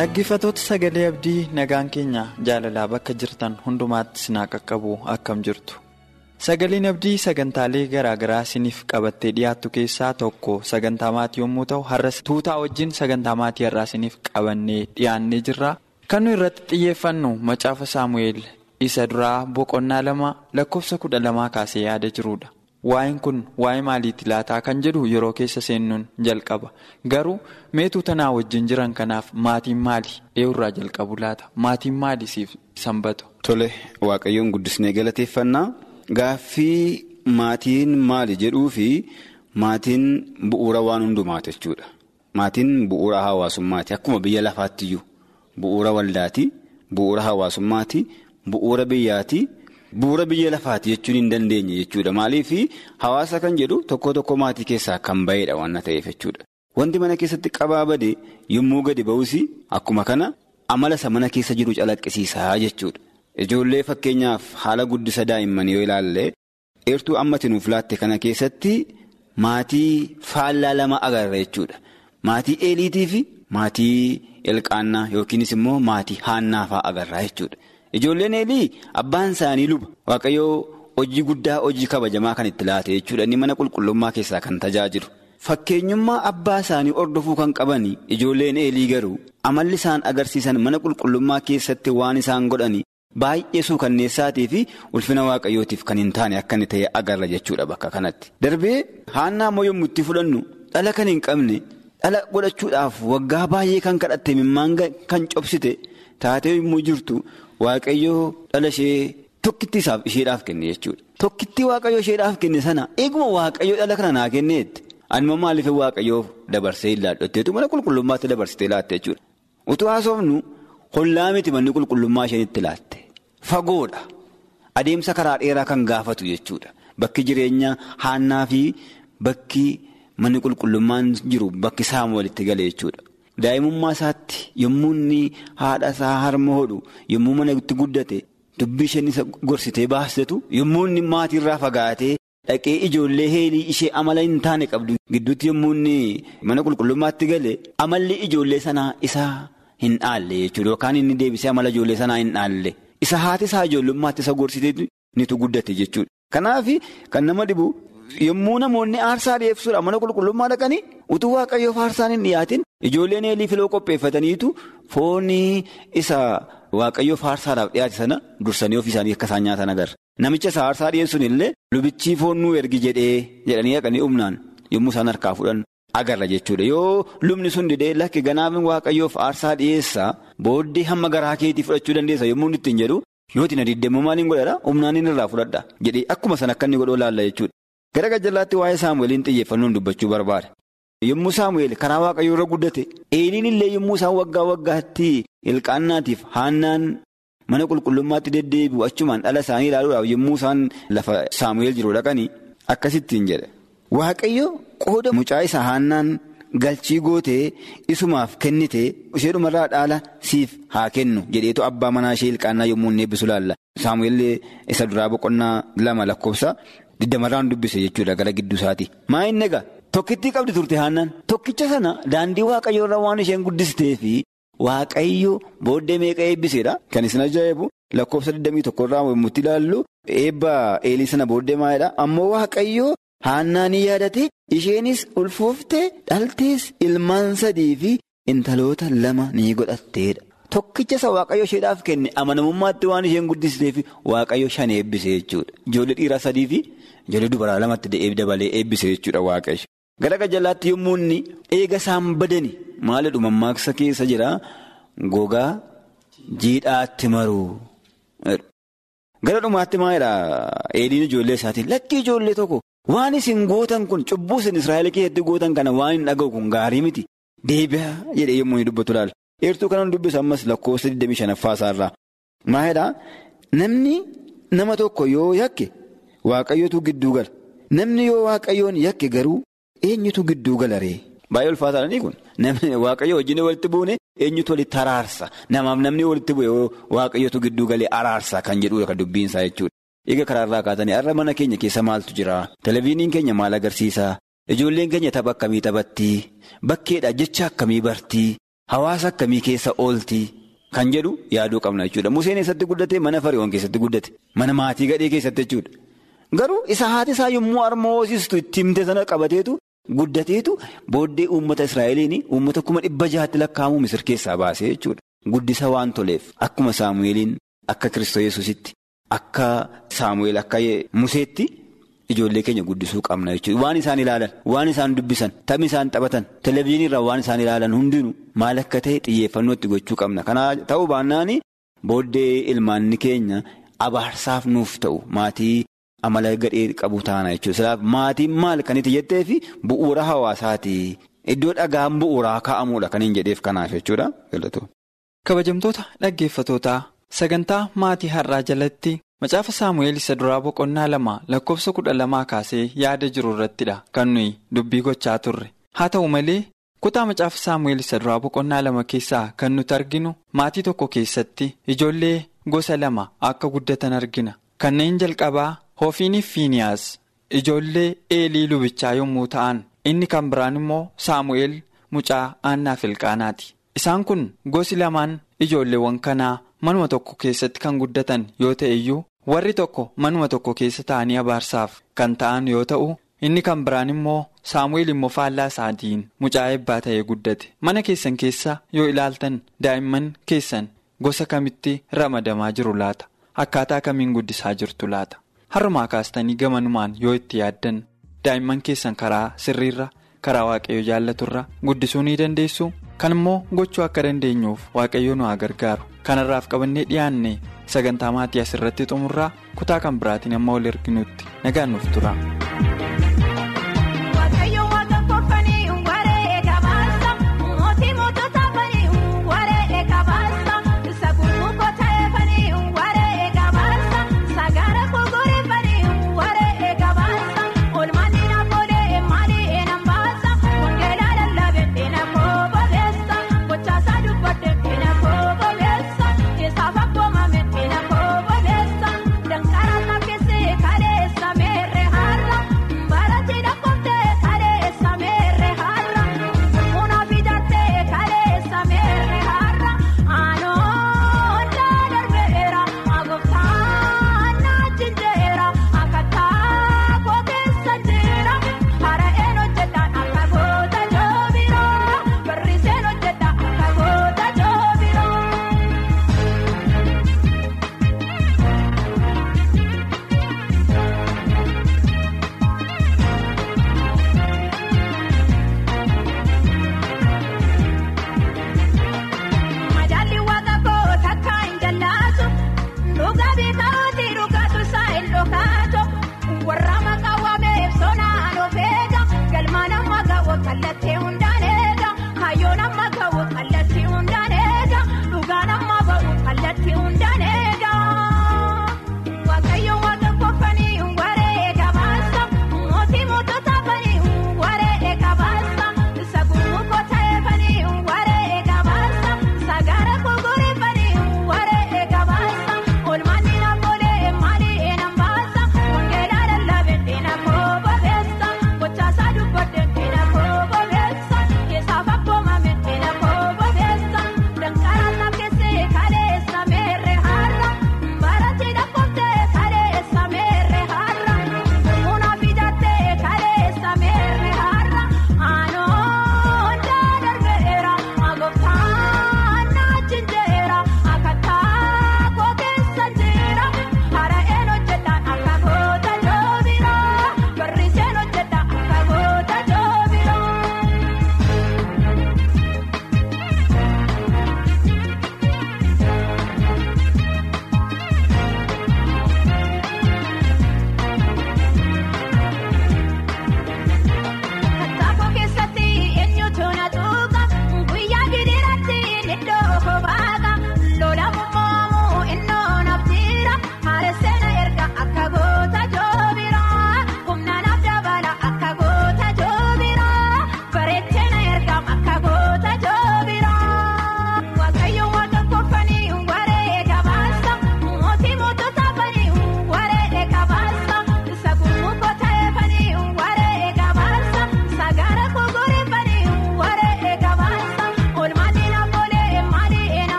Dhaggeeffattoota sagalee abdii nagaan keenya jaalalaa bakka jirtan hundumaatti sinaa qaqqabu akkam jirtu. Sagaleen abdii sagantaalee garaa garaa isiniif qabattee dhiyaattu keessaa tokko sagantaa maatii yommuu ta'u har'as tuutaa wajjin sagantaa maatii har'aa isiniif qabannee dhiyaannee jirra. Kan nu irratti xiyyeeffannu macaafa Saamu'eel isa duraa boqonnaa lama lakkoofsa kudha lamaa kaasee yaada jirudha. Waa'een kun waa'ee maaliitti laataa kan jedhu yeroo keessa seennuun jalqaba. Garuu meetuu tanaa wajjin jiran kanaaf maatiin maali? Eeyyurraa jalqabu laata? Maatiin maali siif sanbatu? Tole waaqayyoon guddisnee galateeffannaa. Gaaffii maatiin maali jedhuu fi maatiin bu'uura waan hundumaati jechuudha. Maatiin bu'uura hawaasummaati. Akkuma biyya lafaattiyyuu bu'uura waldaati, bu'uura hawaasummaati, bu'uura biyyaati, bu'uura biyya lafaati jechuun hin dandeenye jechuudha. Maaliif hawaasa kan jedhu tokko tokko maatii keessaa kan bahedha waan ta'eef jechuudha. Wanti mana keessatti qabaa bade yommuu gadi ba'us akkuma kana amala isa mana keessa jiru calaqqisiisaa jechuudha. Ijoollee fakkeenyaaf haala guddisa daa'immanii yoo ilaalle dheertuu ammati nuuf laatte kana keessatti maatii faallaa lama agarra jechuudha. Maatii eeliitii fi maatii elqaannaa yookiinis immoo maatii haannaafaa agarra jechuudha. Ijoolleen eelii abbaan isaanii luba waaqayyoo hojii guddaa hojii kabajamaa kan itti laate jechuudha. Inni mana qulqullummaa keessaa kan tajaajilu. Fakkeenyummaa abbaa isaanii hordofuu kan qaban ijoolleen eelii garuu amalli isaan agarsiisan mana qulqullummaa keessatti waan isaan godhani. Baay'ee suukanneessaatii fi ulfina waaqayyootiif kan hin taane akka inni ta'e agarra jechuudha bakka kanatti. Darbee haannaa immoo yommuu itti fudhannu dhala kan hin qabne dhala godhachuudhaaf waggaa baay'ee kan kadhatte mimmaan kan cobsite taatee yommuu jirtu waaqayyoo dhala ishee tokkitti isaaf isheedhaaf kenne jechuudha. Tokkitti waaqayyoo isheedhaaf kenne sana eeguma waaqayyoo dhala kana naa kenneetti anuma maaliif waaqayyoo dabarsee ilaallotteetu mana qulqullummaatti dabarsitee laatte jechuudha. Utuu haasofnu. Hollaa miti manni qulqullummaa isheen itti laatte fagoodha adeemsa karaa dheeraa kan gaafatu jechuudha bakki jireenya haannaa fi bakki manni qulqullummaan jiru bakki saama walitti gale jechuudha. Daa'imummaa isaatti yommuu inni haadha isaa harma hodhu yommuu mana itti guddate dubbii isheen isa gorsitee baastetu yommuu inni maatiirraa fagaatee dhaqee ijoollee heelii ishee amala hin taane qabdu gidduutti yommuu inni mana qulqullummaatti gale amalli ijoollee sanaa isaa. Hin dhaalle jechuudha yookaan inni deebisee amala ijoollee sanaa hin dhaalle isa haati isaa ijoollummaatti isa gorsitee nitu guddate jechuudha. Kanaaf kan nama dhibu yommuu namoonni aarsaa dhiyeessuudhaan mana qulqullummaa dhaqanii utuu waaqayyoof aarsaan hin dhiyaatin ijoolleen eelii filoo qopheeffataniitu foonii isa waaqayyoof aarsaadhaaf dhiyaate sana dursanii ofii isaanii akka isaan nyaatan agarra. Namicha isa aarsaa dhiyeessuun illee lubichi foon nuu ergi jedhee jedhanii dhaqanii humnaan yommuu isaan harkaa fudhan. Agarra jechuudha yoo lubni sun didee lakki ganaafin waaqayyoof aarsaa dhiyeessaa booddee hamma garaa keetii fudhachuu dandeessa yommuu inni ittiin jedhu yooti na diddeemmoo maaliin godhadha humnaan inni irraa fudhadha jedhee akkuma sana akka inni godhuu laalla jechuudha. Gara gajjallaatti waa'ee saamu'eeliin xiyyeeffannoon dubbachuu barbaada. Yommuu saamu'eel karaa waaqayyoo irra guddate eeliin illee yommuu isaan waggaa waggaatti ilqaannaatiif haannaan mana qulqullummaatti deddeebi'u achumaan dhala isaanii ilaaluudhaaf yommuu isaan lafa saamu'eel jiru dhaqanii akkasittiin jedhe. Waaqayyo qooda mucaa isaa haannaan galchii gootee isumaaf kennite isheedhumarraa dhaala siif haa kennu jedheetu abbaa manaa ishee ilqaannaa yommuu inni eebbisu laalla. Saamu'eel isa duraa boqonnaa lama lakkoofsa digdamarraan dubbise jechuudha gara gidduu isaati. Maa inni egaa tokkittii qabdi turte haannaan tokkicha sana daandii waaqayyoo irra waan isheen guddistee fi waaqayyo booddee meeqa eebbiseedha kan isin ajaa'ibu lakkoofsa 21 irraa yommuu ilaallu eebba eelii sana booddee maalidha ammoo waaqayyoo. Haannaa ni yaadate isheenis ulfooftee dhaltees ilmaan sadii fi intaloota lama ni godhatteedha. Tokkicha isa waaqayyo isheedhaaf kenne amanamummaatti waan isheen guddisteef waaqayyo shan eebbise jechuudha. Ijoollee dhiiraa sadii fi ijoollee dubaraa lamatti dabalee eebbise jechuudha waaqayyo. Gara gajjalaatti yommuu inni eega isaan badani maalidhu mammaaksa keessa jira gogaa jiidhaatti maruu. Gara dhumaatti maalidhaa eeliin ijoollee isaatiin lakkii ijoollee tokko waan isin gootan kun cubbuu isin Israa'eel keessatti gootan kana waan hin dhaga'u kun gaarii miti deebi'aa jedhee yommuu inni dubbatu laala. Eertuu kanan dubbisu ammas lakkoofsa 25 isaarraa. Maalidhaa namni nama tokko yoo yakke waaqayyootu gidduu gala. Namni yoo waaqayyoon yakke garuu eenyutu gidduu gala ree? Baay'ee ulfaataadhanii kun namni waaqayyo wajjin walitti buune eenyutu walitti araarsa namaaf namni walitti bu'e waaqayyotu gidduu galee araarsa kan jedhudha kan dubbiinsaa jechuudha. Egaa karaarraa kaatanii har'a mana keenya keessa maaltu jira? Televezyiiniin keenya maal agarsiisa? Ijoolleen keenya tapha akkamii taphatti? Bakkeedha jecha akkamii bartii? Hawaasa akkamii keessa ooltii? Kan jedhu yaaduu qabna jechuudha. Museen eessatti guddate mana fariiwwan keessatti guddate. Mana maatii gadhee keessatti jechuudha. Garuu isa haati isaa yommuu harma hoosistu itti himte sana qabateetu guddateetu booddee uummata Israa'eliin uummata kuma dhibba jahaatti lakkaa'amu misir keessaa baasee jechuudha. Guddisa waan toleef akkuma Saamu'eeliin akka Kiristoos Yesuusitti akka Saamu'eel akka Museetti ijoollee keenya guddisuu qabna jechuudha. Waan isaan ilaalan, waan isaan dubbisan, taphni isaan taphatan, televezyiiniirraa waan isaan ilaalan hundinuu maal akka ta'e xiyyeeffannoo itti gochuu qabna. Kana ta'uu baannaan booddee ilmaanni keenya abaarsaaf nuuf ta'u maatii. Amala gadhee qabu taana jechuudha. Maatiin maal kan itti jettee fi bu'uura hawaasaati. Iddoo dhagaan bu'uuraa kaa'amuudha kan hin jedheef kanaaf jechuudha. Kabajamtoota dhaggeeffatootaa sagantaa maatii har'aa jalatti macaafa saamu'eel isa duraa boqonnaa lama lakkoofsa kudha lamaa kaasee yaada jiru irrattidha kan nuyi dubbii gochaa turre. Haa ta'u malee kutaa macaafa saamu'eel isa duraa boqonnaa lama keessaa kan nuti arginu maatii tokko keessatti ijoollee gosa lama akka guddatan argina. Kanneen jalqabaa. Hoofiiniif Fiiniyaas ijoollee eelii lubichaa yommuu ta'an inni kan biraan immoo Saamu'eel mucaa aannaaf ilqaanaati. Isaan kun gosi lamaan ijoolleewwan kanaa manuma tokko keessatti kan guddatan yoo ta'e iyyuu warri tokko manuma tokko keessa ta'anii abaarsaaf kan ta'an yoo ta'u inni kan biraan immoo Saamu'eel immoo faallaa isaatiin mucaa eebbaa ta'ee guddate. Mana keessan keessa yoo ilaaltan daa'imman keessan gosa kamitti ramadamaa jiru laata? Akkaataa kamiin guddisaa jirtu laata? Har'umaa kaastanii gamanumaan yoo itti yaaddan daa'imman keessan karaa sirriirra karaa waaqayyo jaallaturra guddisuu ni dandeessu kan immoo gochuu akka dandeenyuuf waaqayyo nu haa gargaaru kanarraaf qabannee dhiyaanne sagantaa maatii asirratti xumurraa kutaa kan biraatiin amma wal erginutti nagaan nuuf tura.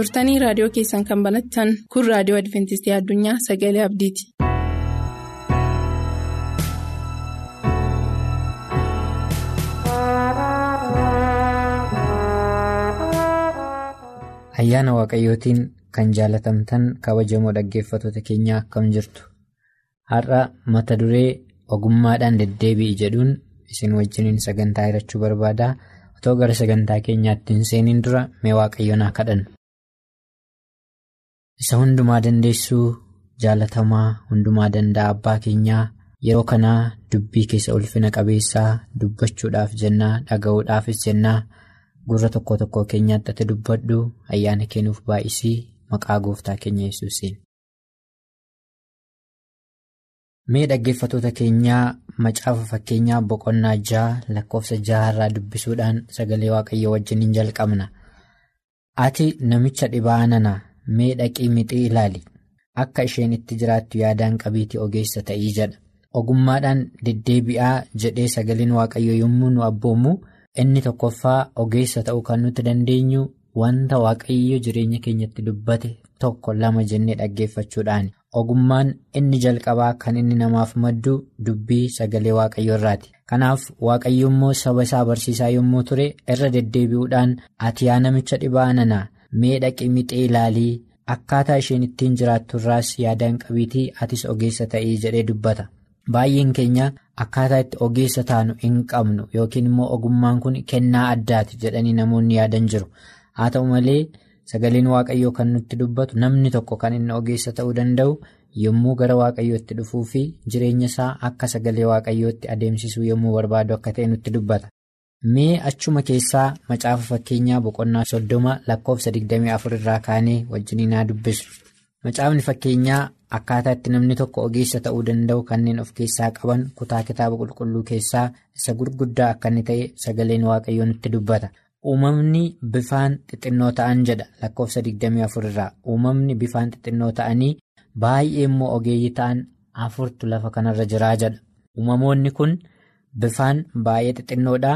Turtanii raadiyoo keessan kan banattan kun raadiyoo adventistii addunyaa sagalee abdiiti. ayyaana waaqayyootiin kan jaalatamtan kabajamoo dhaggeeffattoota keenyaa akkam jirtu har'a mata duree ogummaadhaan deddeebi'i jedhuun isin wajjiniin sagantaa hirachuu barbaada otoo gara sagantaa keenyaatti hin seeniin dura mee waaqayyoon haa kadhannu. Isa hundumaa dandeessuu jaalatamaa hundumaa danda'a abbaa keenyaa yeroo kanaa dubbii keessa ulfina qabeessaa dubbachuudhaaf jennaa dhaga'uudhaafis jennaa. gurra tokko tokko keenyaatti ati dubbadhu ayyaana kennuuf baay'isii maqaa gooftaa keenya yesuusiin. mee dhaggeeffattoota keenyaa macaafa fakkeenyaa boqonnaa ja'a lakkoofsa ja'a irraa dubbisuudhaan sagalee waaqayyoo wajjiniin jalqabna ati namicha dhibaa nana mee dhaqii mixii ilaali. Akka isheen itti jiraattu yaadaan qabiitii ogeessa ta'ii jedha. Ogummaadhaan deddeebi'aa jedhee sagaleen waaqayyoo yommuu nu abboomu. inni tokkoffaa ogeessa ta'uu kan nuti dandeenyu wanta waaqayyo jireenya keenyatti dubbate tokko lama jennee dhaggeeffachuudhaani ogummaan inni jalqabaa kan inni namaaf maddu dubbii sagalee waaqayyo irraati. Kanaaf waaqayyo immoo saba isaa barsiisaa yommuu ture irra deddeebi'uudhaan ati yaa namicha dhibaa nana mee dhaqi mixee ilaalii akkaataa isheen ittiin jiraattu irraas yaadaan qabiitii atis ogeessa ta'ii jedhee dubbata. baay'een keenya akkaataa itti ogeessa taanu hin qabnu yookiin immoo ogummaan kun kennaa addaati jedhanii namoonni yaadan jiru haa ta'u malee sagaleen waaqayyoo kan nutti dubbatu namni tokko kan inni ogeessa ta'uu danda'u yommuu gara waaqayyootti dhufuu fi jireenya isaa akka sagalee waaqayyootti adeemsisuu yommuu barbaadu akka ta'e nutti dubbata. Mee achuma keessaa macaafa fakkeenyaa boqonnaa soddoma lakkoofsa 24 irraa kaanee wajjiniin haa dubbisu macaafni fakkeenyaa. Akkaataa itti namni tokko ogeessa ta'uu danda'u kanneen of keessaa qaban kutaa kitaaba qulqulluu keessaa isa gurguddaa akka inni ta'e sagaleen waaqayyoo nutti dubbata. Uumamni bifaan xixinnoo ta'an jedha lakkoofsa 24 irraa uumamni bifaan xixinnoo ta'anii baay'ee immoo ogeeyyii ta'an afurtu lafa kanarra jiraa jedha. Uumamoonni kun bifaan baay'ee xixinnoodha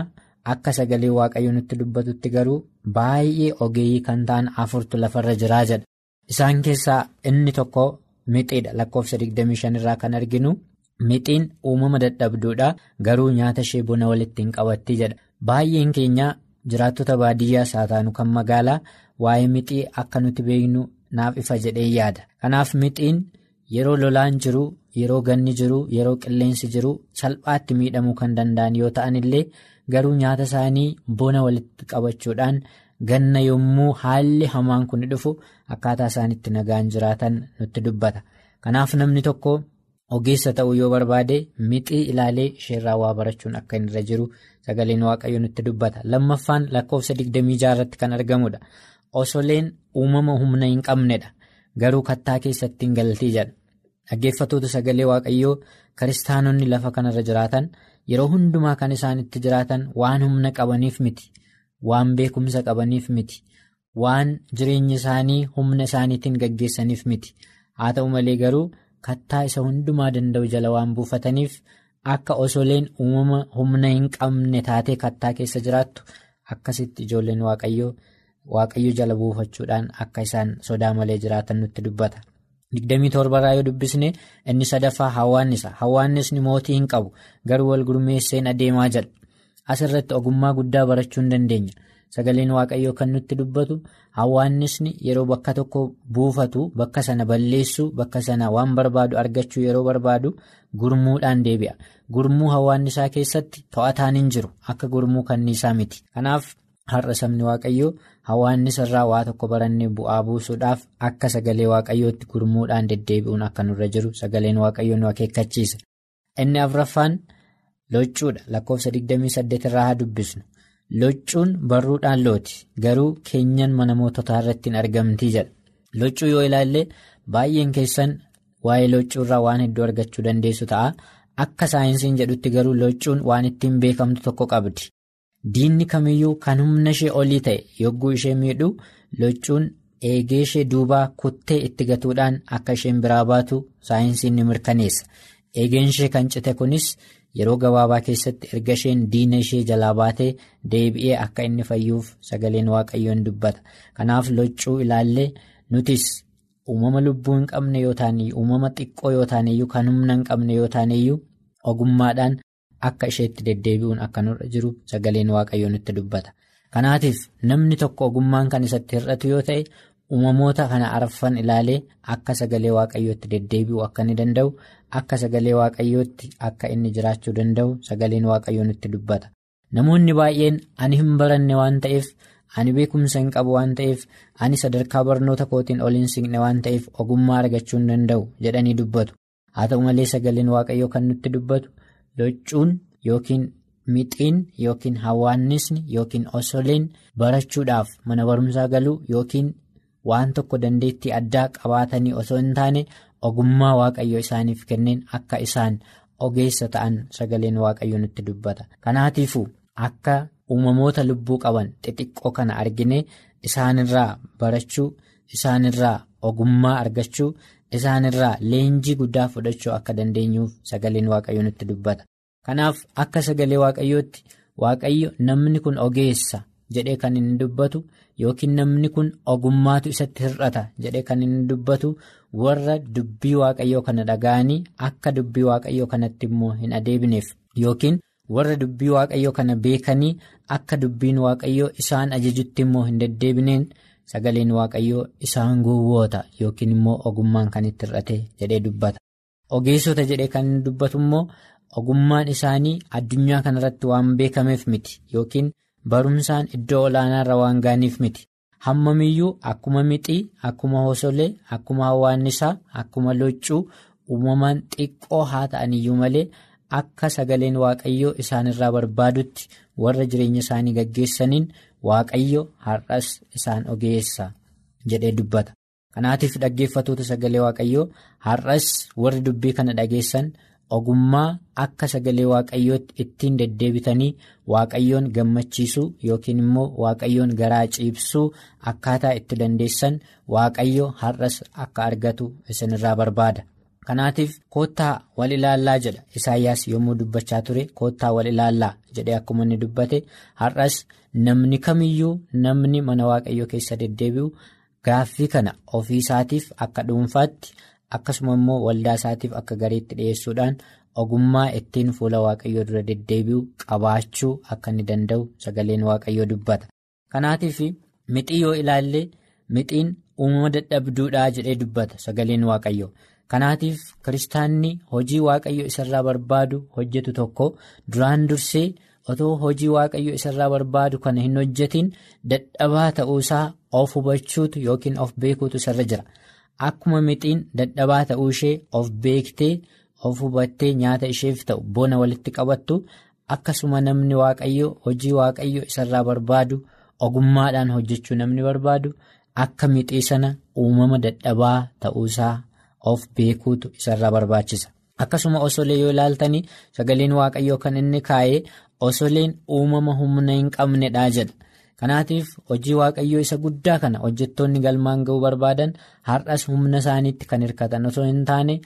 akka sagalee waaqayyoo nutti dubbatutti garuu baay'ee ogeeyyii kan ta'an afurtu lafarra jiraa jedha. Isaan keessaa inni tokko. Mixiidha lakkoofsa 25 irraa kan arginu mixiin uumama dadhabduudha garuu nyaata ishee bona walitti hin qabatti jedha baay'een keenya jiraattota baadiyyaa haa taanu kan magaalaa waa'ee mixii akka nuti beeknu naaf ifa jedhee yaada kanaaf mixiin yeroo lolaan jiru yeroo ganni jiru yeroo qilleensi jiru salphaatti miidhamuu kan danda'an yoo ta'an illee garuu nyaata isaanii bona walitti qabachuudhaan. ganna yommuu haalli hamaan kun dhufu akkaataa isaanitti nagaan jiraatan nutti dubbata. Kanaaf namni tokko ogeessa ta'uu yoo barbaade mixii ilaalee isheerraa waa barachuun akka inni irra jiru sagaleen waaqayyo nutti dubbata. Lammaffaan lakkoofsa 26 irratti kan argamudha osoleen uumama humna hin qabnedha. Garuu kattaa keessatti hin galtii jedha. Dhaggeeffatoota sagalee waaqayyoo kiristaanonni lafa kanarra jiraatan yeroo hundumaa kan isaan itti jiraatan waan humna qabaniif miti. Waan beekumsa qabaniif miti waan jireenya isaanii humna isaaniitiin gaggeessaniif miti haa ta'u malee garuu kattaa isa hundumaa danda'u jala waan buufataniif akka osoleen uumama humna hin qabne taatee kattaa keessa jiraattu akkasitti ijoolleen waaqayyoo waaqayyo jala buufachuudhaan akka isaan sodaa malee jiraatan nutti dubbata. 27 irraa yoo dubbisne inni sadaffaa hawaannisa hawaannisni mootii hin qabu garuu wal gurmeesseen adeemaa jedha. Asirratti ogummaa guddaa barachuu hin dandeenya. Sagaleen waaqayyoo kan nutti dubbatu hawaannisni yeroo bakka tokko buufatu bakka sana balleessuu bakka sana waan barbaadu argachuu yeroo barbaadu gurmuudhaan deebi'a. Gurmuu hawaannisaa keessatti to'ataan hin jiru akka gurmuu kanniisaa miti. Kanaaf har'a sabni waaqayyoo hawaannisa irraa waa tokko barannee bu'aa buusuudhaaf akka sagalee waaqayyootti gurmuudhaan deddeebi'uun akka nurra jiru sagaleen waaqayyoo nu akeekkachiisa. Inni afraffaan. Loccuudha. Lakkoofsa 28 irraa haa dubbisnu. Loccuun barruudhaan looti. Garuu keenyan mana moototaa irratti hin argamtii jedha. Loccuu yoo ilaalle baay'een keessan waa'ee loccuu irraa waan hedduu argachuu dandeessu ta'a. Akka saayinsiin jedhutti garuu loccuun waan ittiin beekamtu tokko qabdi diinni kamiyyuu kan humna ishee olii ta'e yogguu ishee miidhu loccuun eegee ishee duubaa kuttee itti gatuudhaan akka isheen biraa baatu saayinsiin ni mirkaneessa. eegeen ishee kan cite kunis yeroo gabaabaa keessatti erga isheen diina ishee jalaa baatee deebi'ee akka inni fayyuuf sagaleen waaqayyoon dubbata kanaaf loccuu ilaallee nutis uumama lubbuu hin qabne yoo taaneyyuu uumama xiqqoo yoo taaneyyuu kan humna hin qabne yoo taaneyyuu ogummaadhaan akka isheetti deddeebi'uun akka nurra jiru sagaleen waaqayyoo nutti dubbata kanaatiif namni tokko ogummaan kan isatti hir'atu yoo ta'e. uumamoota kana arfan ilaalee akka sagalee waaqayyootti deddeebi'uu akka inni danda'u akka sagalee waaqayyootti akka inni jiraachuu danda'u sagaleen waaqayyoo nutti dubbata namoonni baay'een ani hin baranne waan ta'eef ani beekumsa hin qabu waan ta'eef ani sadarkaa barnoota kootiin ol hin siqne waan ta'eef ogummaa argachuu hin danda'u jedhanii dubbatu haa ta'u malee sagaleen waaqayyoo kan nutti dubbatu loccuun yookiin. Mixiin yookiin hawaannisni yookiin osoleen barachuudhaaf mana barumsaa galuu yookiin waan tokko dandeettii addaa qabaatanii osoo hin taane ogummaa waaqayyo isaaniif kenneen akka isaan ogeessa ta'an sagaleen waaqayyo nutti dubbata. Kanaatiifuu akka uumamoota lubbuu qaban xixiqqoo kana argine isaanirraa barachuu isaanirraa ogummaa argachuu isaanirraa leenjii guddaa fudhachuu akka dandeenyuuf sagaleen waaqayyo nutti dubbata. Kanaaf akka sagalee waaqayyootti waaqayyo namni kun ogeessa jedhee kan inni dubbatu yookiin namni kun ogummaatu isatti hir'ata jedhee kan inni dubbatu warra dubbii waaqayyoo kana dhaga'anii akka dubbii waaqayyoo kanatti immoo hin adeebineef yookiin warra dubbii waaqayyoo kana beekanii akka dubbiin waaqayyoo isaan ajajutti immoo hin deddeebineen sagaleen waaqayyoo isaan gowwoota yookiin immoo ogummaan kan itti hir'ate jedhee dubbata ogeessota jedhee kan dubbatu immoo. Ogummaan isaanii addunyaa kanarratti waan beekameef miti yookiin barumsaan iddoo olaanaarra waan gaaniif miti hammamiyyuu akkuma mixii akkuma hosolee akkuma hawaannisaa akkuma loccuu uumamaan xiqqoo haa ta'aniyyuu malee akka sagaleen waaqayyoo isaanirraa barbaadutti warra jireenya isaanii gaggeessaniin waaqayyo har'as isaan ogeessa jedhee dubbata kanaatiif dhaggeeffatoota sagalee waaqayyoo har'as warri dubbii kana dhageessan. Ogummaa akka sagalee waaqayyootti ittiin deddeebitanii waaqayyoon gammachiisuu yookiin immoo waaqayyoon garaa ciibsuu akkaataa itti dandeessan waaqayyo har'as akka argatu isinirraa barbaada. Kanaatiif koottaa wal ilaallaa jedha Isaayyaas yommuu dubbachaa ture koottaa wal ilaallaa jedhee akkuma inni dubbate har'as namni kamiyyuu namni mana waaqayyoo keessa deddeebi'u gaaffii kana ofii isaatiif akka dhuunfaatti. akkasuma immoo waldaa isaatiif akka gareetti dhiyeessuudhaan ogummaa ittiin fuula waaqayyoo dura deddeebi'u qabaachuu akka inni danda'u sagaleen waaqayyoo dubbata kanaatiif mixii yoo ilaalle mixiin uumama dadhabduudhaa jedhee dubbata sagaleen waaqayyoo kanaatiif kiristaanni hojii waaqayyo isarraa barbaadu hojjetu tokko duraan dursee otoo hojii waaqayyo isarraa barbaadu kana hin hojjetin dadhabaa ta'uusaa of hubachuutu yookiin of beekuutu isarra jira. Akkuma mixiin dadhabaa ta'uu ishee of beektee of hubattee nyaata isheef ta'u bona walitti qabattu akkasuma namni waaqayyo hojii waaqayyo isarraa barbaadu ogummaadhaan hojjechuu namni barbaadu akka mixii sana uumama dadhabaa ta'uusaa of beekuutu isarraa barbaachisa. Akkasuma osolee yoo ilaaltanii sagaleen waaqayyoo kan inni kaa'ee osoleen uumama humna hin qabnedha jedha. Kanaatiif hojii waaqayyoo isa guddaa kana hojjettoonni galmaan ga'uu barbaadan har'as humna isaaniitti kan hirkatan osoo hin taane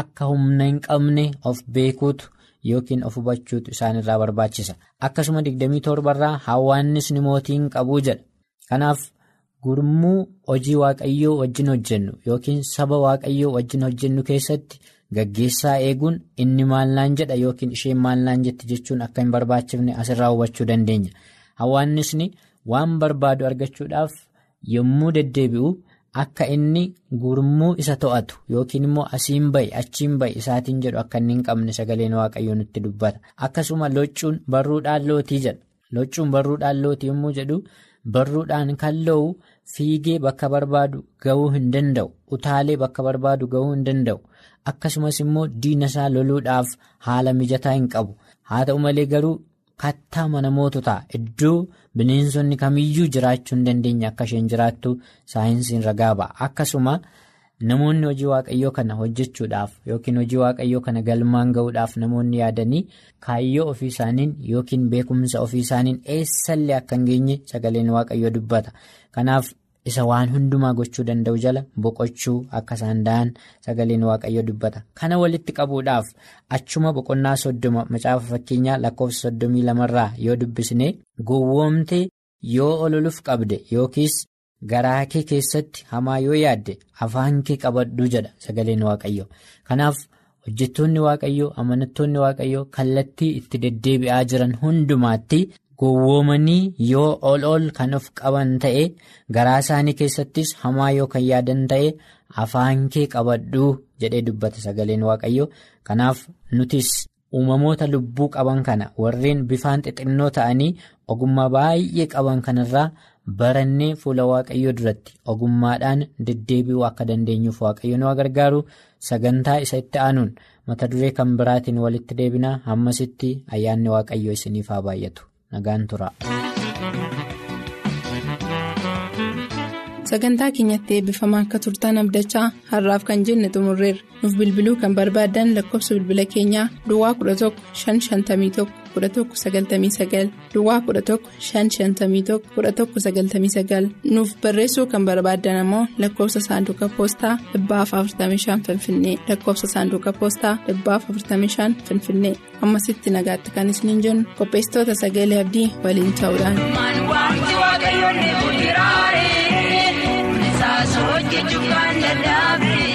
akka humna hin qabne of beekuutu yookiin of hubachuutu isaanirraa barbaachisa. Akkasuma 27 irraa hawaannisni mootii hin qabuu jedha. Kanaaf gurmuu hojii waaqayyoo wajjin hojjennu yookiin saba waaqayyoo wajjin hojjennu keessatti gaggeessaa eeguun inni maalnaan jedha yookiin isheen maalnaan jetti jechuun akka hin barbaachifne asirraa hubachuu dandeenya. Hawaannisni waan barbaadu argachuudhaaf yommuu deddeebi'u akka inni gurmuu isa to'atu yookiin immoo asiin ba'i achiin ba'i isaatiin jedhu akka inni hin qabne sagaleen waaqayyoo nutti dubbata. Akkasuma loccuun barruudhaan lootii jedha. Loccuun barruudhaan lootii yommuu jedhu barruudhaan kan lo'u fiigee bakka barbaadu ga'uu hin danda'u. Utaalee bakka barbaadu ga'uu hin danda'u. Akkasumas immoo diina isaa loluudhaaf haala mijataa hin qabu. Haa ta'u malee garuu. Kattaa mana moototaa iddoo bineensonni kamiyyuu jiraachuu hin dandeenye akka isheen jiraattu saayinsiin ragaa ba'a. Akkasuma namoonni hojii waaqayyoo kana hojjechuudhaaf yookiin hojii waaqayyoo kana galmaan ga'uudhaaf namoonni yaadanii kaayyoo ofii isaaniin yookiin beekumsa ofii isaaniin eessallee akka hin geenye sagaleen waaqayyoo dubbata. Kanaaf isa waan hundumaa gochuu danda'u jala boqochuu akka isaan da'an sagaleen waaqayyo dubbata kana walitti qabuudhaaf achuma boqonnaa soddoma macaafa fakkeenyaa lakkoofsa soddomii lamarraa yoo dubbisne gowwoomte yoo ololuuf qabde yookiis garaa kee keessatti hamaa yoo yaadde afaan kee qabadhuu jedha sagaleen waaqayyo kanaaf hojjettoonni waaqayyoo amanattoonni waaqayyoo kallattii itti deddeebi'aa jiran hundumaatti. gowwoomanii yoo ol ol kan of qaban ta'e garaa isaanii keessattis hamaa yoo kan yaadan ta'e afaan kee qabadhuu jedhee dubbata sagaleen waaqayyo kanaaf nutis uumamoota lubbuu qaban kana warreen bifaan xixinnoo ta'anii ogummaa baay'ee qaban kanarraa barannee fuula waaqayyoo duratti ogummaadhaan deddeebi'uu akka dandeenyuuf waaqayyo nu gargaaru sagantaa isa itti aanuun mata duree kan biraatiin walitti deebinaa hammasitti ayyaanni waaqayyoo isiniif haa baay'atu. nagaan tura. sagantaa keenyatti eebbifamaa akka turtan abdachaa har'aaf kan jenne xumurreerra nuuf bilbiluu kan barbaadan lakkoofsa bilbila keenyaa duwwaa 11 551 1199 duwwaa 11 551 1199 nuuf barreessuu kan barbaadan ammoo lakkoofsa saanduqa poostaa 45 finfinnee lakkoofsa saanduqa poostaa 45 finfinnee ammasitti nagaatti kan isiniin jennu qopheessitoota sagalee abdii waliin ta'uudhaan. Hojjechuun kan dadhabee